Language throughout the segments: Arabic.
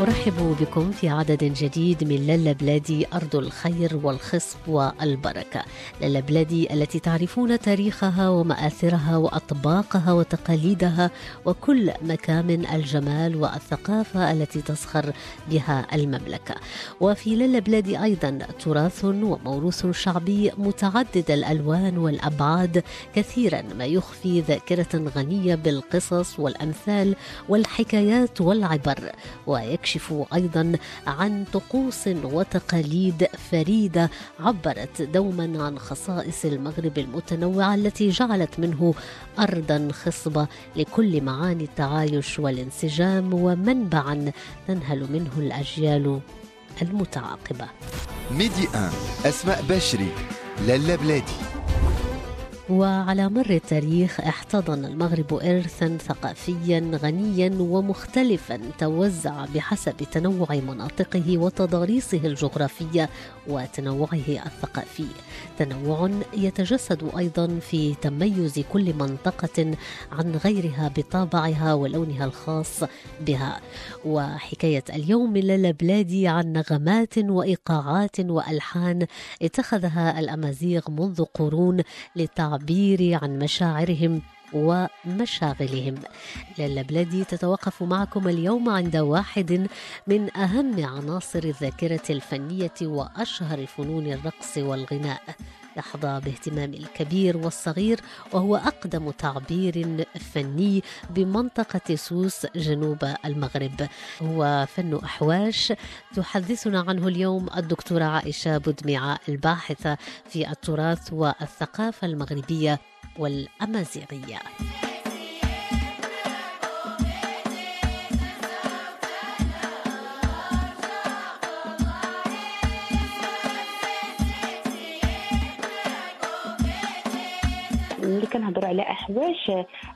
أرحب بكم في عدد جديد من للا بلادي أرض الخير والخصب والبركة. للا بلادي التي تعرفون تاريخها ومآثرها وأطباقها وتقاليدها وكل مكامن الجمال والثقافة التي تزخر بها المملكة. وفي للا بلادي أيضا تراث وموروث شعبي متعدد الألوان والأبعاد كثيرا ما يخفي ذاكرة غنية بالقصص والأمثال والحكايات والعبر. ويكشف أيضا عن طقوس وتقاليد فريدة عبرت دوما عن خصائص المغرب المتنوعة التي جعلت منه ارضا خصبة لكل معاني التعايش والانسجام ومنبعا تنهل منه الأجيال المتعاقبة. ميدي 1 أسماء بشري لالا بلادي وعلى مر التاريخ احتضن المغرب ارثا ثقافيا غنيا ومختلفا توزع بحسب تنوع مناطقه وتضاريسه الجغرافية وتنوعه الثقافي. تنوع يتجسد أيضا في تميز كل منطقة عن غيرها بطابعها ولونها الخاص بها. وحكاية اليوم لالا بلادي عن نغمات وإيقاعات وألحان اتخذها الأمازيغ منذ قرون للتعبير عن مشاعرهم ومشاغلهم. لالا بلادي تتوقف معكم اليوم عند واحد من أهم عناصر الذاكرة الفنية وأشهر فنون الرقص والغناء. يحظى باهتمام الكبير والصغير وهو أقدم تعبير فني بمنطقة سوس جنوب المغرب. هو فن أحواش تحدثنا عنه اليوم الدكتورة عائشة بودمعة الباحثة في التراث والثقافة المغربية والأمازيغية. على أحواش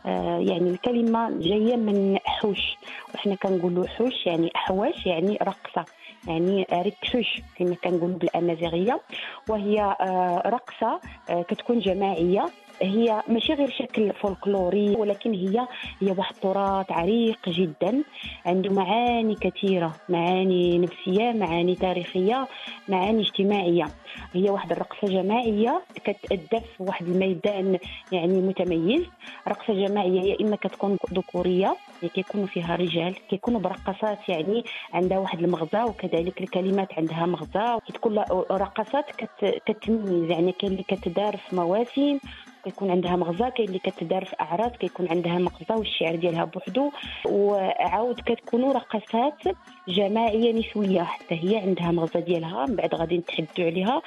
آه، يعني الكلمة جاية من حوش. وحنا كنقولوا حوش يعني أحواش يعني رقصة يعني ركشوش كما كنقولوا بالأمازيغية. وهي آه، رقصة آه، كتكون جماعية. هي ماشي غير شكل فولكلوري ولكن هي هي واحد التراث عريق جدا. عنده معاني كثيرة معاني نفسية معاني تاريخية معاني اجتماعية. هي واحد الرقصة جماعية كتأدى في واحد الميدان يعني متميز. رقصة جماعية يا إما كتكون ذكوريه يعني كيكونوا فيها رجال كيكونوا برقصات يعني عندها واحد المغزى وكذلك الكلمات عندها مغزى. كتكون رقصات كت... كتميز يعني كاين اللي كتدار في مواسم. كيكون عندها مغزى كاين اللي كتدار في اعراس كيكون عندها مغزى والشعر ديالها بوحدو. وعاود كتكونوا رقصات جماعية نسوية حتى هي عندها مغزى ديالها من بعد غادي نتحدثوا عليها.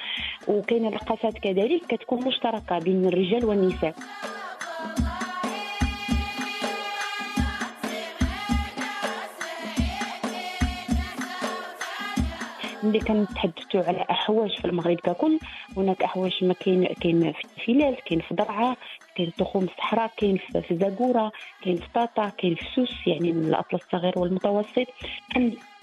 وكاين الرقصات كذلك كتكون مشتركة بين الرجال والنساء. ملي كنتحدثوا على احواش في المغرب ككل هناك احواش ما كاين كاين في فيلال كاين في درعا كاين تخوم الصحراء كاين في زاكورة كاين في طاطا كاين في سوس يعني الأطلس الصغير والمتوسط.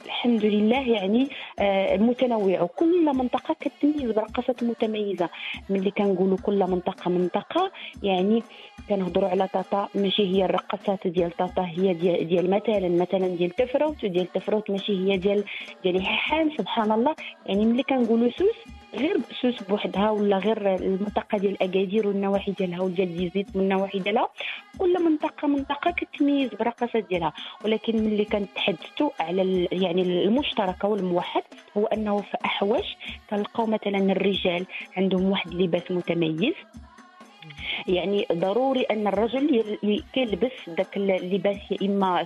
الحمد لله يعني آه، متنوع وكل منطقة كتميز برقصات متميزة. ملي كنقولوا كل منطقة منطقة يعني كنهضروا على طاطا ماشي هي الرقصات ديال طاطا هي ديال, ديال مثلا مثلا ديال تفروت وديال تفروت ماشي هي ديال ديال حيحان سبحان الله. يعني ملي كنقولوا سوس غير سوس بوحدها ولا غير المنطقة ديال اكادير والنواحي ديالها وديال تيزنيت والنواحي ديالها كل منطقة منطقة كتميز برقصات ديالها. ولكن ملي كنتحدثوا على يعني المشترك والموحد هو أنه في احواش كنلقاو مثلا الرجال عندهم واحد اللباس متميز. يعني ضروري أن الرجل يل- ي- كيلبس ذاك اللباس يا إما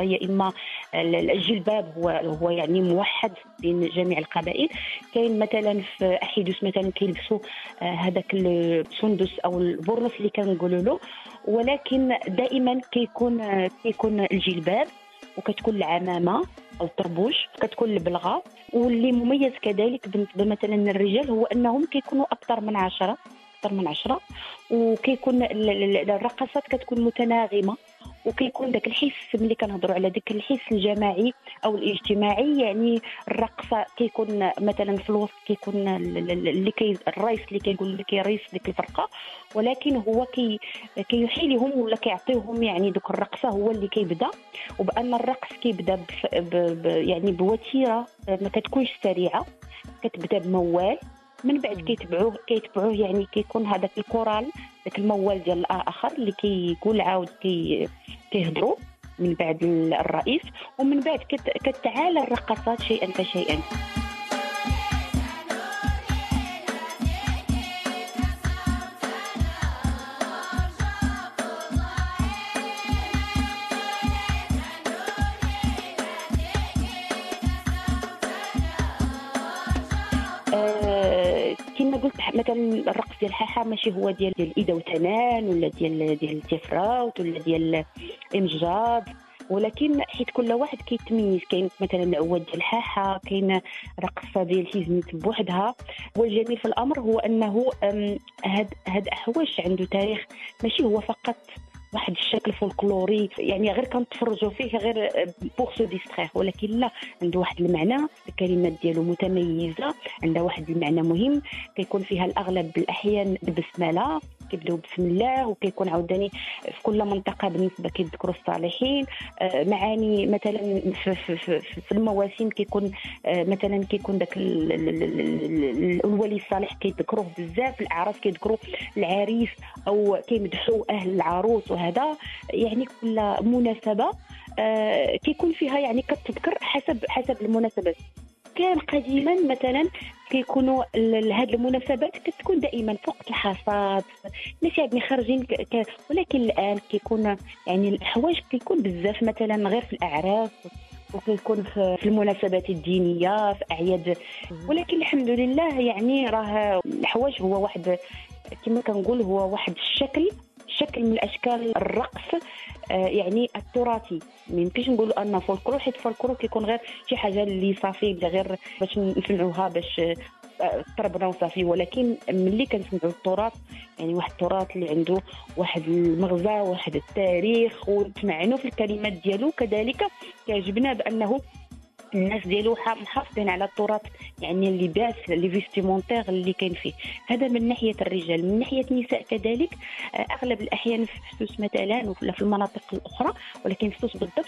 يا إما ال- الجلباب هو هو يعني موحد بين جميع القبائل. كاين مثلا في أحيدوس مثلا كيلبسوا آه، هذاك السندس أو البرنس اللي كنقولوا له. ولكن دائما كيكون كيكون الجلباب وكتكون العمامة أو الطربوش كتكون البلغة. واللي مميز كذلك بالنسبة مثلا للرجال هو أنهم كيكونوا أكثر من عشرة. أكثر من عشرة وكيكون الرقصات كتكون متناغمة وكيكون داك الحس ملي كنهضروا على داك الحس الجماعي أو الاجتماعي يعني الرقصة كيكون مثلا في الوسط كيكون اللي كي الرئيس اللي كيقول اللي كيريس ديك الفرقة ولكن هو كي كيحي لهم ولا كيعطيهم يعني دوك الرقصة هو اللي كيبدأ. وبأن الرقص كيبدأ يعني بوتيرة ما كتكونش سريعة كتبدأ بموال من بعد كيتبعوه كيتبعوه يعني كيكون هذاك الكورال ذاك الموال ديال الآخر اللي كيقول عاود كي كيهضروا من بعد الرئيس ومن بعد كتعالى الرقصات شيئا فشيئا. مثلا الرقص ديال الحاحه ماشي هو ديال ديال إيدا وتنان ولا ديال ديال التفراوت ولا ديال امجاد ولكن حيت كل واحد كيتميز كاين مثلا العواد ديال الحاحه كاين رقصة ديال تيزنيت بوحدها. والجميل في الأمر هو أنه هاد هاد أحواش عنده تاريخ ماشي هو فقط واحد الشكل فولكلوري يعني غير كنتفرجوا فيه غير pour se distraire ولكن لا عنده واحد المعنى الكلمات ديالو متميزة عندها واحد المعنى مهم كيكون فيها الأغلب بالأحيان البسمله كيبداو بسم الله وكيكون عاوتاني في كل منطقة بالنسبة كيذكروا الصالحين. آه، معاني مثلا في, المواسم كيكون آه، مثلا كيكون داك الولي الصالح كيذكروه بزاف الأعراس كيذكروا العريس أو كيمدحوا أهل العروس وهذا. يعني كل مناسبة آه، كيكون فيها يعني كتذكر حسب حسب المناسبات. كان قديما مثلا كيكونوا هذه المناسبات كتكون دائما فوق الحصاد الناس يعني خارجين ولكن الآن كيكون يعني أحواش كيكون بزاف مثلا غير في الاعراس وكيكون في المناسبات الدينية في أعياد. ولكن الحمد لله يعني راه أحواش هو واحد كما كنقول هو واحد الشكل شكل من اشكال الرقص يعني التراثي. ما يمكنش نقولوا أن فولكلور حيت فولكلور كيكون غير شي حاجة اللي صافي غير باش نسمعوها باش آه، وصافي. ولكن ملي كنسمعوا التراث يعني واحد التراث اللي عنده واحد المغزى واحد التاريخ ونتمعنوا في الكلمات ديالو كذلك كيعجبنا بأنه الناس ديالو محافظين على التراث يعني اللباس le vestimentaire اللي كاين فيه. هذا من ناحية الرجال من ناحية النساء كذلك آه، أغلب الأحيان في سوس مثلا ولا في المناطق الأخرى ولكن في سوس بالضبط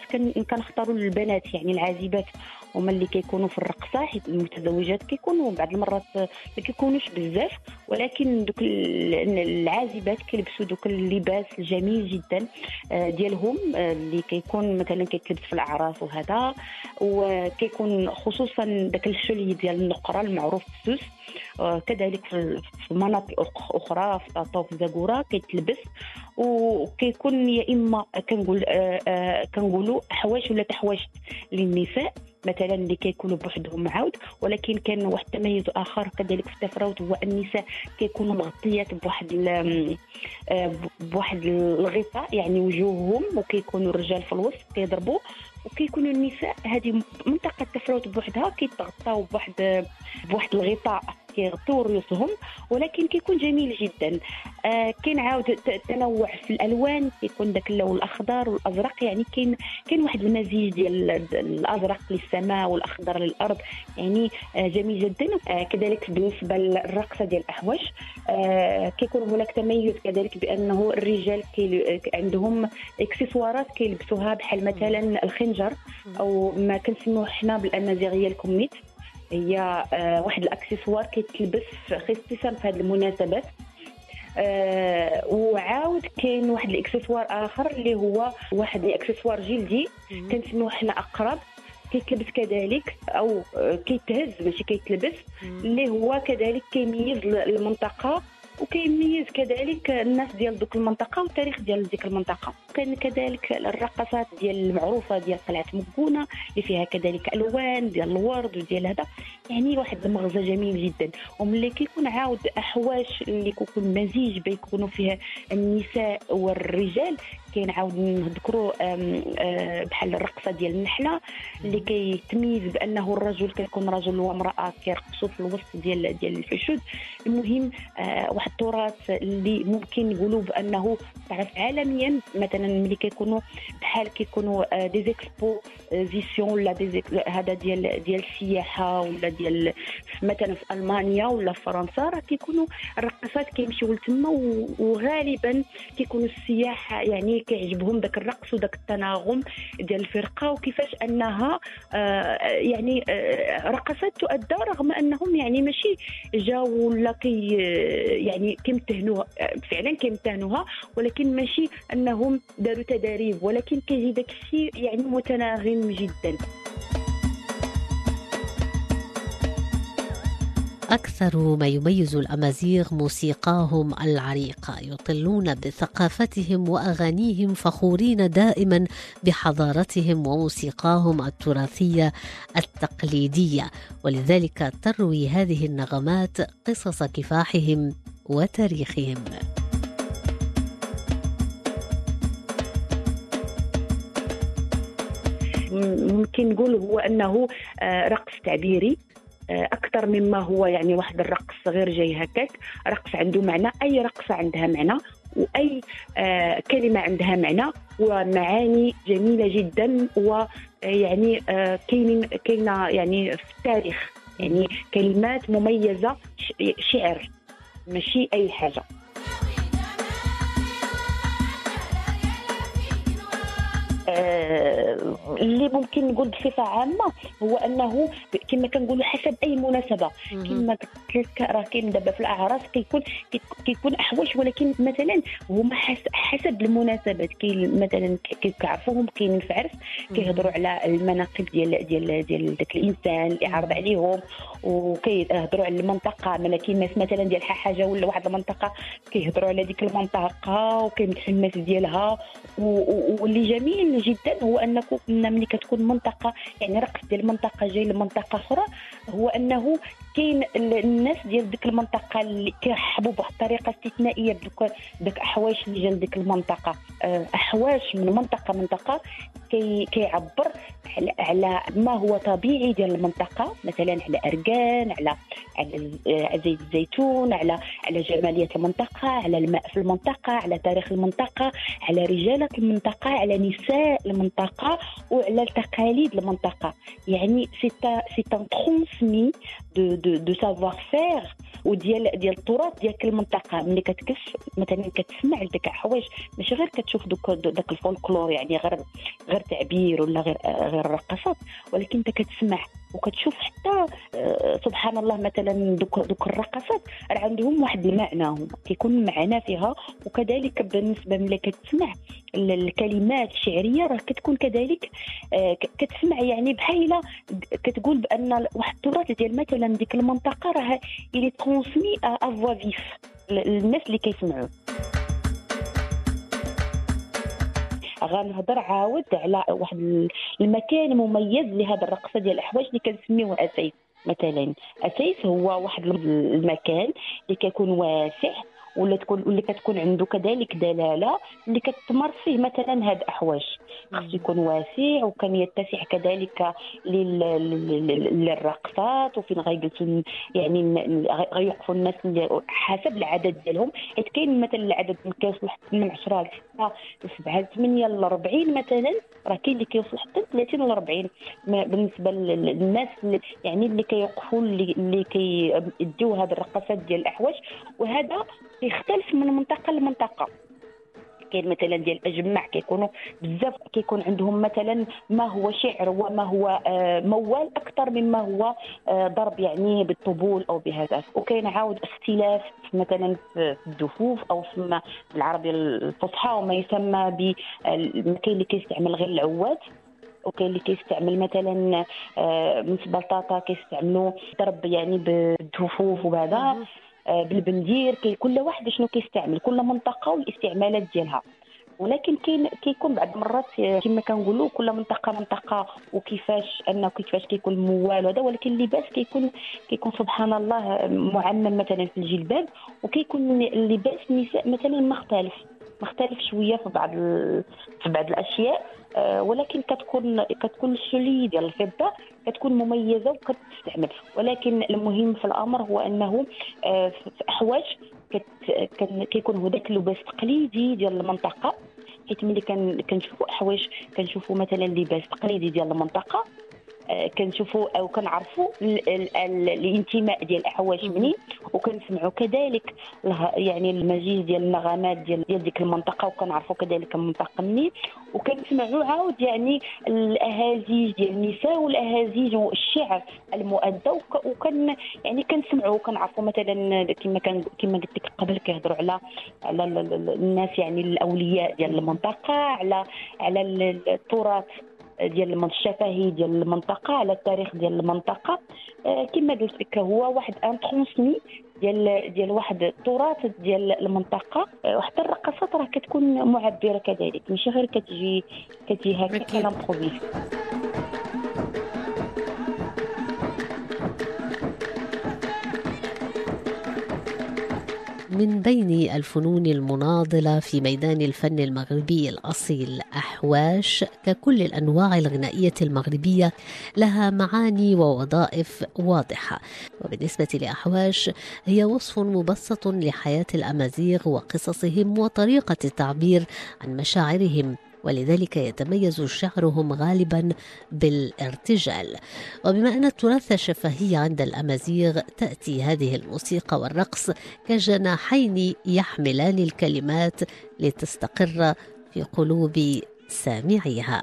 كنختاروا البنات يعني العازبات. هما اللي كيكونوا في الرقصة حيت المتزوجات كيكونوا بعض المرات ما كيكونوش بزاف ولكن دوك العازبات كيلبسوا دوك اللباس الجميل جدا آه، ديالهم آه، اللي كيكون مثلا كيتلبس في الأعراس وهذا. وكيكون خصوصا داك الشلي ديال النقرة المعروف في السوس آه، كذلك في مناطق أخرى في في زاكوره كيتلبس. وكيكون يا إما كنقول كنقولوا حواش ولا تحواش للنساء مثلا اللي كيكونوا بوحدهم عاود. ولكن كان واحد التميز آخر كذلك في التفراوت هو النساء كيكونوا مغطيات بواحد آه، بواحد الغطاء يعني وجوههم وكيكونوا الرجال في الوسط كيضربوا. وكيكونوا النساء هذه منطقة التفراوت بوحدها كيتغطاو بواحد بواحد الغطاء. كيغطيو رؤوسهم ولكن كيكون جميل جدا. آه كاين عاود تنوع في الألوان كيكون داك اللون الأخضر والأزرق يعني كاين كاين واحد المزيج ديال الأزرق للسماء والأخضر للأرض يعني آه جميل جدا. آه كذلك بالنسبة للرقصة ديال الاحواش آه كيكون هناك تميز كذلك بأنه الرجال كي عندهم إكسسوارات كيلبسوها بحال مثلا الخنجر أو ما كنسموه حنا بالأمازيغية الكميت. هي آه، واحد accessoire كيتلبس خصيصا في هذه المناسبات. آه وعاود كاين واحد accessoire آخر اللي هو واحد accessoire جلدي. كنسميوه حنا أقرب. كيتلبس كذلك أو آه، كيتهز ماشي كيتلبس. اللي هو كذلك كيميز المنطقة وكيميز كذلك الناس ديال دوك المنطقة والتاريخ ديال ديك المنطقة. وكان كذلك الرقصات ديال المعروفة ديال قلعة مكونه اللي فيها كذلك ألوان ديال الورد وديال هذا. يعني واحد المغزى جميل جدا. وملي كيكون عاود أحواش اللي كيكون مزيج بيكونوا فيها النساء والرجال كاين عاود نذكروا بحال الرقصة ديال النحلة اللي كيتميز بأنه الرجل كيكون رجل وامرأة كيرقصوا في الوسط ديال ديال الحشود المهم واحد التراث اللي ممكن نقولوا بأنه تعرف عالميا مثلا ملي كيكونوا بحال كيكونوا des expositions ولا دي هذا ديال ديال السياحة ولا ديال مثلا في ألمانيا ولا في فرنسا راه كيكونوا الرقصات كيمشيو لتما وغالبا كيكونوا السياح يعني كيعجبهم ذاك الرقص وذاك التناغم ديال الفرقة وكيفاش أنها آه، يعني آه، رقصات تؤدى رغم أنهم يعني ماشي جاوا ولا كي يعني كيمتهنوها فعلا كيمتهنوها ولكن ماشي أنهم داروا تداريب ولكن كيجي داك الشيء يعني متناغم جدا. أكثر ما يميز الأمازيغ موسيقاهم العريقة يطلون بثقافتهم وأغانيهم فخورين دائما بحضارتهم وموسيقاهم التراثية التقليدية. ولذلك تروي هذه النغمات قصص كفاحهم وتاريخهم. ممكن نقول هو أنه آه، رقص تعبيري. أكثر مما هو يعني واحد الرقص غير جاي هكاك. رقص عنده معنى أي رقصة عندها معنى وأي آه كلمة عندها معنى ومعاني جميلة جدا ويعني آه كاينين كاينة يعني في التاريخ. يعني كلمات مميزة شعر ماشي أي حاجة. آه، اللي ممكن نقول بصفة عامة هو أنه كما كنقولوا حسب أي مناسبة. كما قلت لك راه كاين دابا في الأعراس كيكون كيكون احواش ولكن مثلا هما حسب المناسبات. كاين مثلا كيعرفوهم كاين في عرس كيهضروا على المناقب ديال ديال ديال داك الإنسان اللي عارض عليهم وكيهضروا على المنطقة. ملا كاين ناس مثلا ديال حاجة ولا واحد المنطقة كيهضروا على ديك المنطقة وكيمدحوا الناس ديالها واللي جميل جدا هو انكم ملي كتكون منطقة يعني رقص ديال المنطقة جاي لمنطقة أخرى هو أنه كاين الناس ديال ديك المنطقة اللي كيرحبوا بواحد الطريقة استثنائية بدوك داك احواش اللي جا لديك المنطقة. آه، احواش من منطقة منطقة كي كيعبر على, ما هو طبيعي ديال المنطقة مثلا على اركان على على زيت الزيتون على على جمالية المنطقة على الماء في المنطقة على تاريخ المنطقة على رجالة المنطقة على نساء المنطقة وعلى تقاليد المنطقة. يعني c'est c'est un transmis de de de savoir-faire وديال ديال التراث ديال كل منطقة. ملي كتكف مثلا كتسمع لديك حوايج ماشي غير كتشوف دوك داك الفولكلور يعني غير غير تعبير ولا غير غير رقصات ولكن انت كتسمع وكتشوف حتى آه، سبحان الله مثلا دوك دوك الرقصات راه عندهم واحد المعنى هما كيكون معنى فيها. وكذلك بالنسبة ملي كتسمع الكلمات الشعرية راه كتكون كذلك آه، كتسمع يعني بحال كتقول بأن واحد التراث ديال مثلا ديك المنطقة راه الي ترونسمي افوا فيف للناس اللي كيسمعوا غنهضر عاود على واحد المكان مميز لهذا الرقصة ديال الأحواج اللي كنسميوه أسيس. مثلا أسيس هو واحد المكان اللي كيكون واسع ولا تكون واللي كتكون عنده كذلك دلالة اللي كتمر فيه مثلا هاد احواج خصو يكون واسع وكان يتسع كذلك للرقصات وفين غيجلسوا يعني غيوقفوا الناس حسب العدد ديالهم. حيت كاين مثلا العدد كيوصل من 10 ل 6 ل 7 8 ل 40 مثلا راه كاين اللي كيوصل حتى 30 ل 40 بالنسبة للناس اللي يعني اللي كيوقفوا اللي, اللي كيديو هاد الرقصات ديال الأحواج. وهذا يختلف من منطقة لمنطقة. كاين مثلا ديال الاجمع كيكونوا بزاف كيكون عندهم مثلا ما هو شعر وما هو آه، موال أكثر مما هو آه، ضرب يعني بالطبول أو بهذا. وكاين عاود اختلاف مثلا في الدفوف أو في بالعربيه الفصحى وما يسمى ب كاين اللي كيستعمل غير العواد وكاين اللي كيستعمل مثلا بالنسبة آه، لطاطا كيستعملوا ضرب يعني بالدفوف وهذا آه، بالبندير كل واحد شنو كيستعمل كل منطقة والاستعمالات ديالها. ولكن كاين كيكون بعض المرات كما كنقولوا كل منطقة منطقة وكيفاش أنه كيفاش كيكون الموال وهذا ولكن اللباس كيكون كيكون سبحان الله معمم مثلا في الجلباب وكيكون اللباس النساء مثلا مختلف. مختلف شوية في بعض في بعض الأشياء آه، ولكن كتكون كتكون الشلي ديال الفضة كتكون مميزة وكتستعمل. ولكن المهم في الأمر هو أنه آه، في أحواج كيكون هو ذاك اللباس التقليدي ديال المنطقة. حيت ملي كنشوفوا أحواج كنشوفوا مثلا لباس تقليدي ديال المنطقة كنشوفوا أو كنعرفوا الانتماء ديال الاحواش منين وكنسمعوا كذلك يعني المزيج ديال النغمات ديال ديال ديك المنطقة وكنعرفوا كذلك المنطقة منين وكنسمعوا عاود يعني الأهازيج ديال النساء والأهازيج والشعر المؤدى. وكن يعني كنسمعوا وكنعرفوا. مثلا كما كان كما قلت لك قبل كيهضروا على على الناس يعني الأولياء ديال المنطقة على على التراث ديال الشفهي ديال المنطقة على التاريخ ديال المنطقة. آه، كما قلت لك هو واحد ان ترونسمي ديال ديال واحد التراث ديال المنطقة. آه، وحتى الرقصات راه كتكون معبرة كذلك ماشي غير كتجي كتجي هكا كلام من بين الفنون المناضلة في ميدان الفن المغربي الأصيل أحواش ككل الأنواع الغنائية المغربية لها معاني ووظائف واضحة. وبالنسبة لأحواش هي وصف مبسط لحياة الأمازيغ وقصصهم وطريقة التعبير عن مشاعرهم. ولذلك يتميز شعرهم غالبا بالارتجال. وبما أن التراث الشفهي عند الأمازيغ تأتي هذه الموسيقى والرقص كجناحين يحملان الكلمات لتستقر في قلوب سامعيها.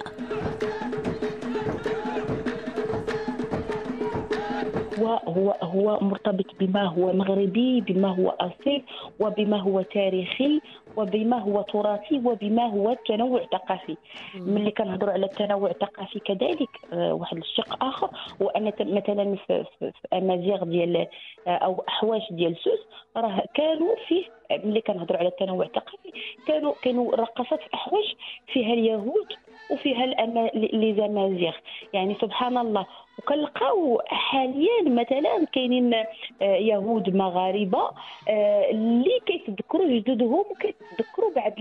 هو هو مرتبط بما هو مغربي بما هو أصيل وبما هو تاريخي وبما هو تراثي وبما هو تنوع ثقافي. ملي كنهضروا على التنوع الثقافي كذلك آه، واحد الشق آخر هو ان مثلا في أمازيغ ديال آه، أو أحواش ديال سوس راه كانوا فيه ملي كنهضروا على التنوع الثقافي كانوا كانوا رقصات احواش فيها اليهود وفيها لي زمازيغ يعني سبحان الله. وكنلقاو حاليا مثلا كاينين آه، يهود مغاربة آه، اللي كيتذكروا جدودهم وكيتذكروا بعض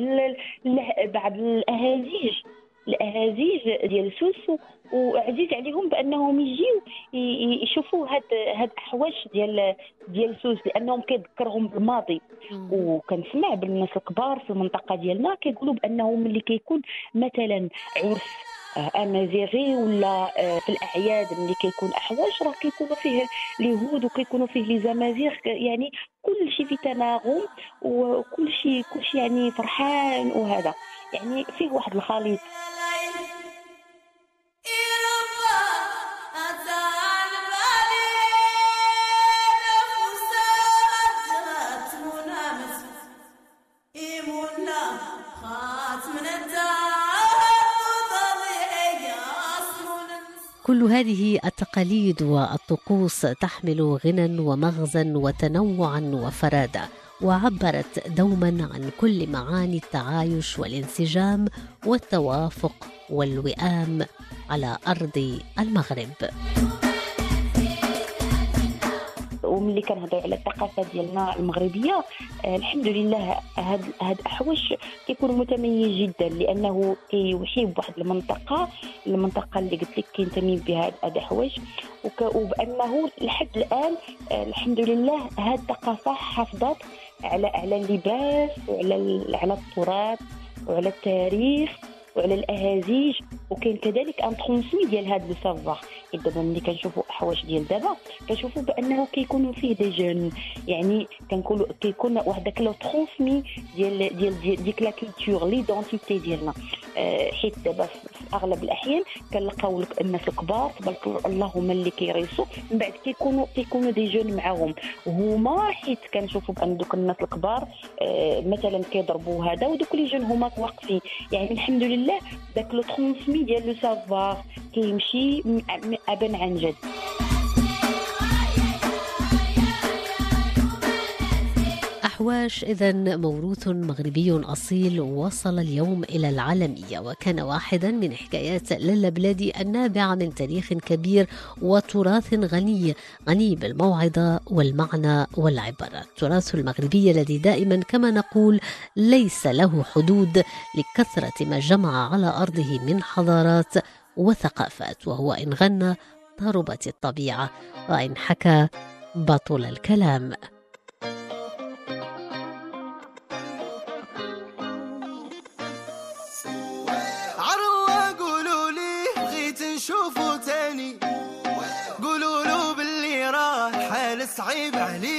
بعض الاهازيج الاهازيج ديال سوس وعزيز عليهم بأنهم يجيو يشوفوا هاد هاد أحواش ديال ديال سوس لأنهم كيذكرهم بالماضي. وكنسمع بالناس الكبار في المنطقة ديالنا كيقولوا بانه ملي كيكون مثلا عرس آه، أمازيغي ولا آه، في الأعياد ملي كيكون أحواش راه كيكونوا فيه اليهود وكيكونوا فيه لي زمازيغ يعني كل شيء في تناغم وكل شيء كل شيء يعني فرحان وهذا. يعني فيه واحد الخليط. كل هذه التقاليد والطقوس تحمل غنى ومغزى وتنوعا وفرادة وعبرت دوما عن كل معاني التعايش والانسجام والتوافق والوئام على أرض المغرب. وملي كنهضروا على الثقافة ديالنا المغربية آه الحمد لله هاد هاد أحواش كيكون متميز جدا لأنه كيوحي بواحد المنطقة المنطقة اللي قلت لك كينتمي بها هاد أحواش. وبأنه لحد الآن آه الحمد لله هاد الثقافة حافظت على على اللباس وعلى على التراث وعلى التاريخ وعلى الأهازيج. وكاين كذلك un transmis ديال هذا لو دابا ملي كنشوفوا أحواش ديال دابا كنشوفوا بأنه كيكونوا فيه des jeunes. يعني كنقولوا كيكون واحد داك le transmis ديال ديال ديك la culture l'identité ديالنا. آه، حيت دابا في أغلب الأحيان كنلقاو الناس الكبار تبارك الله هما اللي كيدريسيو من بعد كيكونوا كيكونوا des jeunes معاهم. هما حيت كنشوفوا بأن دوك الناس الكبار آه، مثلا كيضربوا هذا ودوك les jeunes هما واقفين. يعني الحمد لله داك le transmis ديال le savoir كيمشي أبا عن جد. الأحواش إذا موروث مغربي أصيل وصل اليوم إلى العالمية وكان واحدا من حكايات لالا بلادي النابعة من تاريخ كبير وتراث غني غني بالموعظة والمعنى والعبرة التراث المغربي الذي دائما كما نقول ليس له حدود لكثرة ما جمع على أرضه من حضارات وثقافات وهو إن غنى ضربت الطبيعة وإن حكى بطل الكلام. صعيب عليا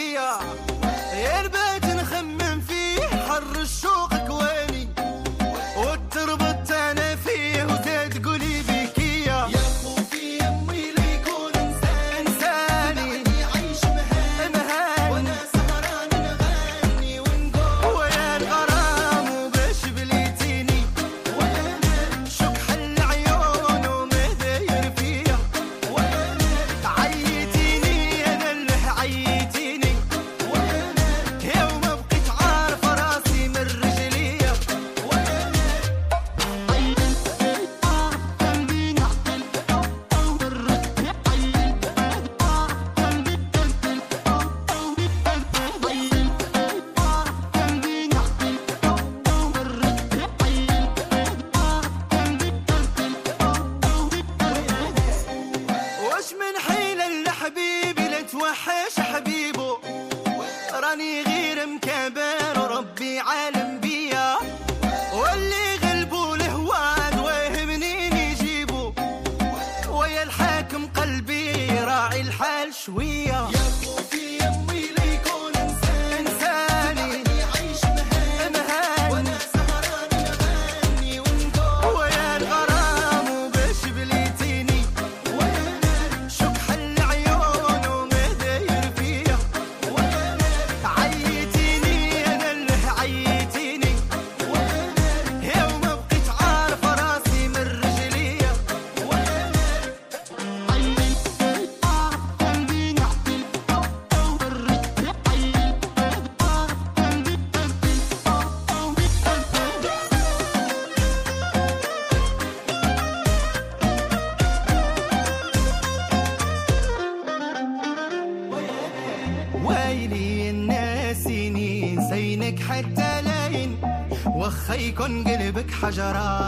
जरा